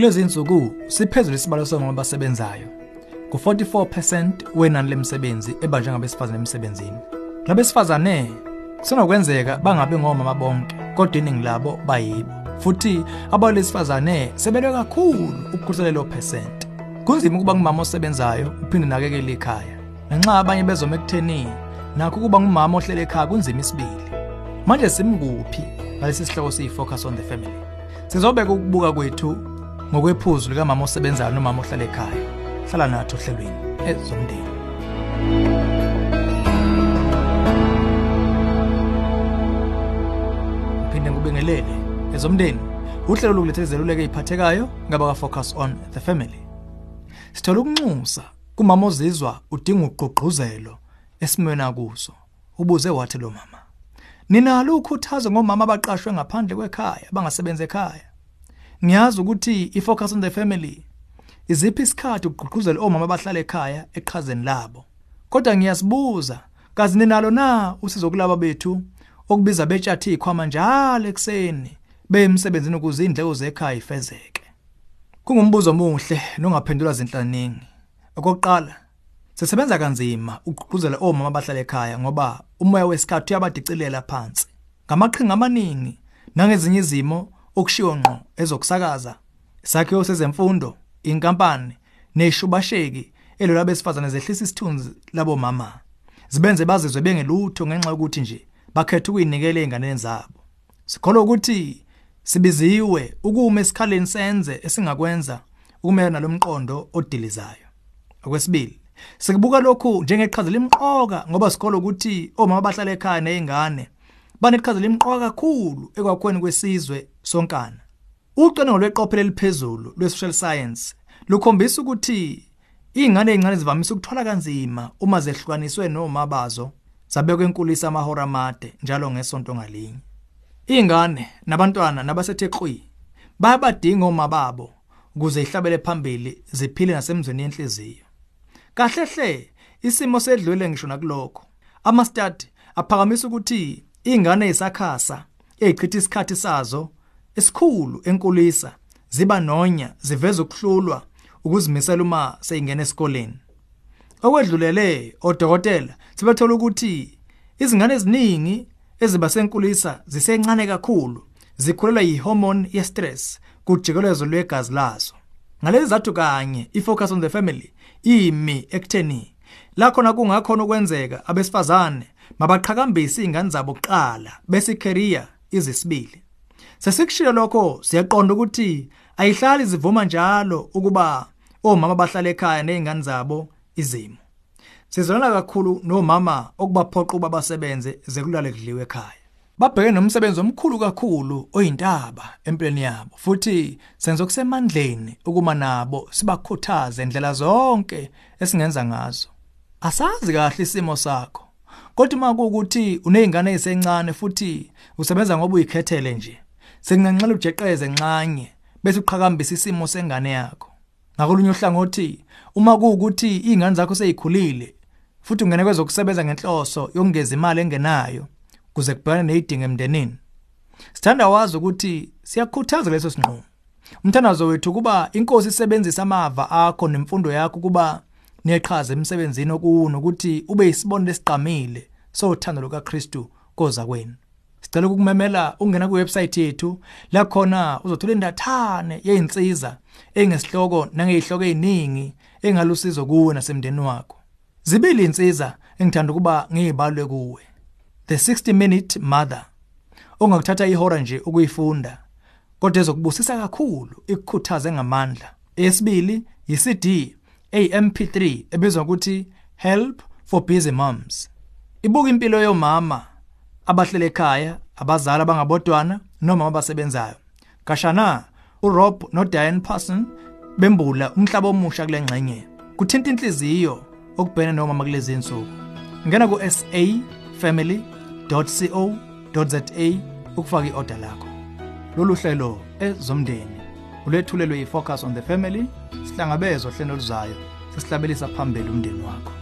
kulezi insuku siphezulu isibalo somama abasebenzayo. Ku-44% wenani lemisebenzi ebanjwe ngabesifazane emsebenzini. Labesifazane kunokwenzeka bangabi ngomama bonke kodwa iningi labo bayibo. Futhi abalesifazane sebelwe kakhulu ukukhuselela lo percent kunzima ukuba ngumama osebenzayo uphinde nakekele ikhaya ngenxa abanye bezoma ekutheni nakho ukuba ngumama ohlele ekhaya kunzima isibili. Manje simkuphi ngalesi sihloko siyi-focus on the family? Sizobeka ukubuka kwethu ngokwephuzu likamama osebenzayo nomama ohlala ekhaya. Hlala nathi ohlelweni ezomndeni. Phinde ngibingelele ezomndeni uhlelo lokulethela izeluleko eziphathekayo ngaba ka-focus on the family. Sithola ukunxusa kumama ozizwa udinga ugqugquzelo esimweni akuso ubuze wathi lo mama ninalo ukhuthazo ngomama abaqashwe ngaphandle kwekhaya abangasebenza ekhaya? Ngiyazi ukuthi i-focus on the family iziphi isikhathi ukugqugquzela omama abahlala ekhaya eqhazeni labo? Kodwa ngiyasibuza kazi ninalo na usizo kulaba bethu okubiza betshathi ikhwama njalo ekseni bemsebenzini ukuze indleko zekhaya ifezeke kungumbuzo omuhle nongaphendulwa zinhlaningi okokuqala sisebenza kanzima ukugqugquzela omama abahlala ekhaya ngoba umoya wesikhathi uyabadicilela phansi. Ngamaqhinga amaningi nangezinye izimo okushiwo ngqo ezokusakaza isakhiwo sezemfundo inkampani neshubasheki elo labesifazane zehlisa isithunzi labo mama zibenze bazizwe bengelutho ngenxa yokuthi nje bakhetha ukuyinikela einganeni zabo. Sikholwa ukuthi sibiziwe ukuma esikhaleni senze esingakwenza ukumela nalomqondo odilizayo. Okwesibili sikubuka lokhu njengeqhaza limqoka ngoba sikholwa ukuthi omama abahlala ekhaya nezingane baneqhaza limqoka kakhulu ekwakhweni kwesizwe sonkana. Ucwaningo lweqophelo eliphezulu lwe-social science lukhombisa ukuthi iy'ngane ey'ncane zivamise ukuthwala kanzima uma zehlukaniswe noma bazo zabekwa enkulisa amahora amade njalo ngesonto ngalinye. Iy'ngane nabantwana nabasethe qhwi bayabadinga oma babo ukuze ihlabele phambili ziphile nasemzweni yenhliziyo. Kahle hle isimo sedlule ngisho nakulokho. Amastadi aphakamisa ukuthi ingane ezisakhasa ezichitha isikhathi sazo esikhulu enkulisa ziba nonya ziveza ukuhlulwa ukuzimisela uma seyingena esikoleni. Okwedlulele odokotela sebethola ukuthi izingane eziningi eziba senkulisa zisencane kakhulu zikhulelwa yihormone yestress kujikelezo lwegazi lazo. Ngalezi zathu kanye ifocus on the family imi ekutheni la khona kungakhona ukwenzeka abesifazane mabaqhakambise izingane zabo kuqala bese career izisibili. Sesikushilo lokho siyaqonda ukuthi ayihlali zivuma njalo ukuba omama bahlala ekhaya nezingane zabo izimo. Sizolana kakhulu nomama okubaphoqa ukuba basebenze zekulale kudliwe ekhaya. Babheke nomsebenzi omkhulu kakhulu oyintaba empilweni yabo futhi senze okusemandleni ukuma nabo sibakhuthaze indlela zonke esingenza ngazo. Asazi kahle isimo sakho kodwa uma kuukuthi unezingane ezisencane futhi usebenza ngoba uyikhethele nje sekunganxela ujeqeze enxanye bese uqhakambisa isimo sengane yakho. Ngakolunye uhlangothi uma kuukuthi izingane zakho seyikhulile futhi ungene kwezokusebenza ngenhloso yokungeza imali engenayo kuze kubhekane nezidingo emndenini. Sithanda wazi ukuthi siyakhuthaza leso sinqumo. Umthandazo wethu kuba inkosi isebenzisa amava akho nemfundo yakho kuba neqhaza emsebenzini okuwuno ukuthi ube isibonelo esiqamile sothando lukaKristu koza kwenu sicela ukukumemela ungena kuwebsite yethu. La khona uzothola indathane yeinsiza engesihloko nangezihloko eziningi engalusizo kuwe nasemndeni wakho. Zibili insiza engithanda ukuba ngizibalwe kuwe. The 60 minute mother ongakuthatha ihora nje ukuyifunda kodwa ezokubusisa kakhulu ikukhuthaze ngamandla. Eyesibili yi-CD AMP3 ebizwa ukuthi Help for Busy Moms. Ibuka impilo yomama abahlele ekhaya abazali abangabodwana noma abasebenzayo. Kashana uRob noDiane Parson bembula umhlaba omusha kule ngxenye. Kuthinta inhliziyo okubhena nomama kulezi insuku ngena ku safamily.co.za ukufaka iorder lakho. Lolu hlelo ezomndeni ulethulelwe yifocus on the family sihlangabezwa hlelo luzayo sesihlabelisa phambili umndeni wakho.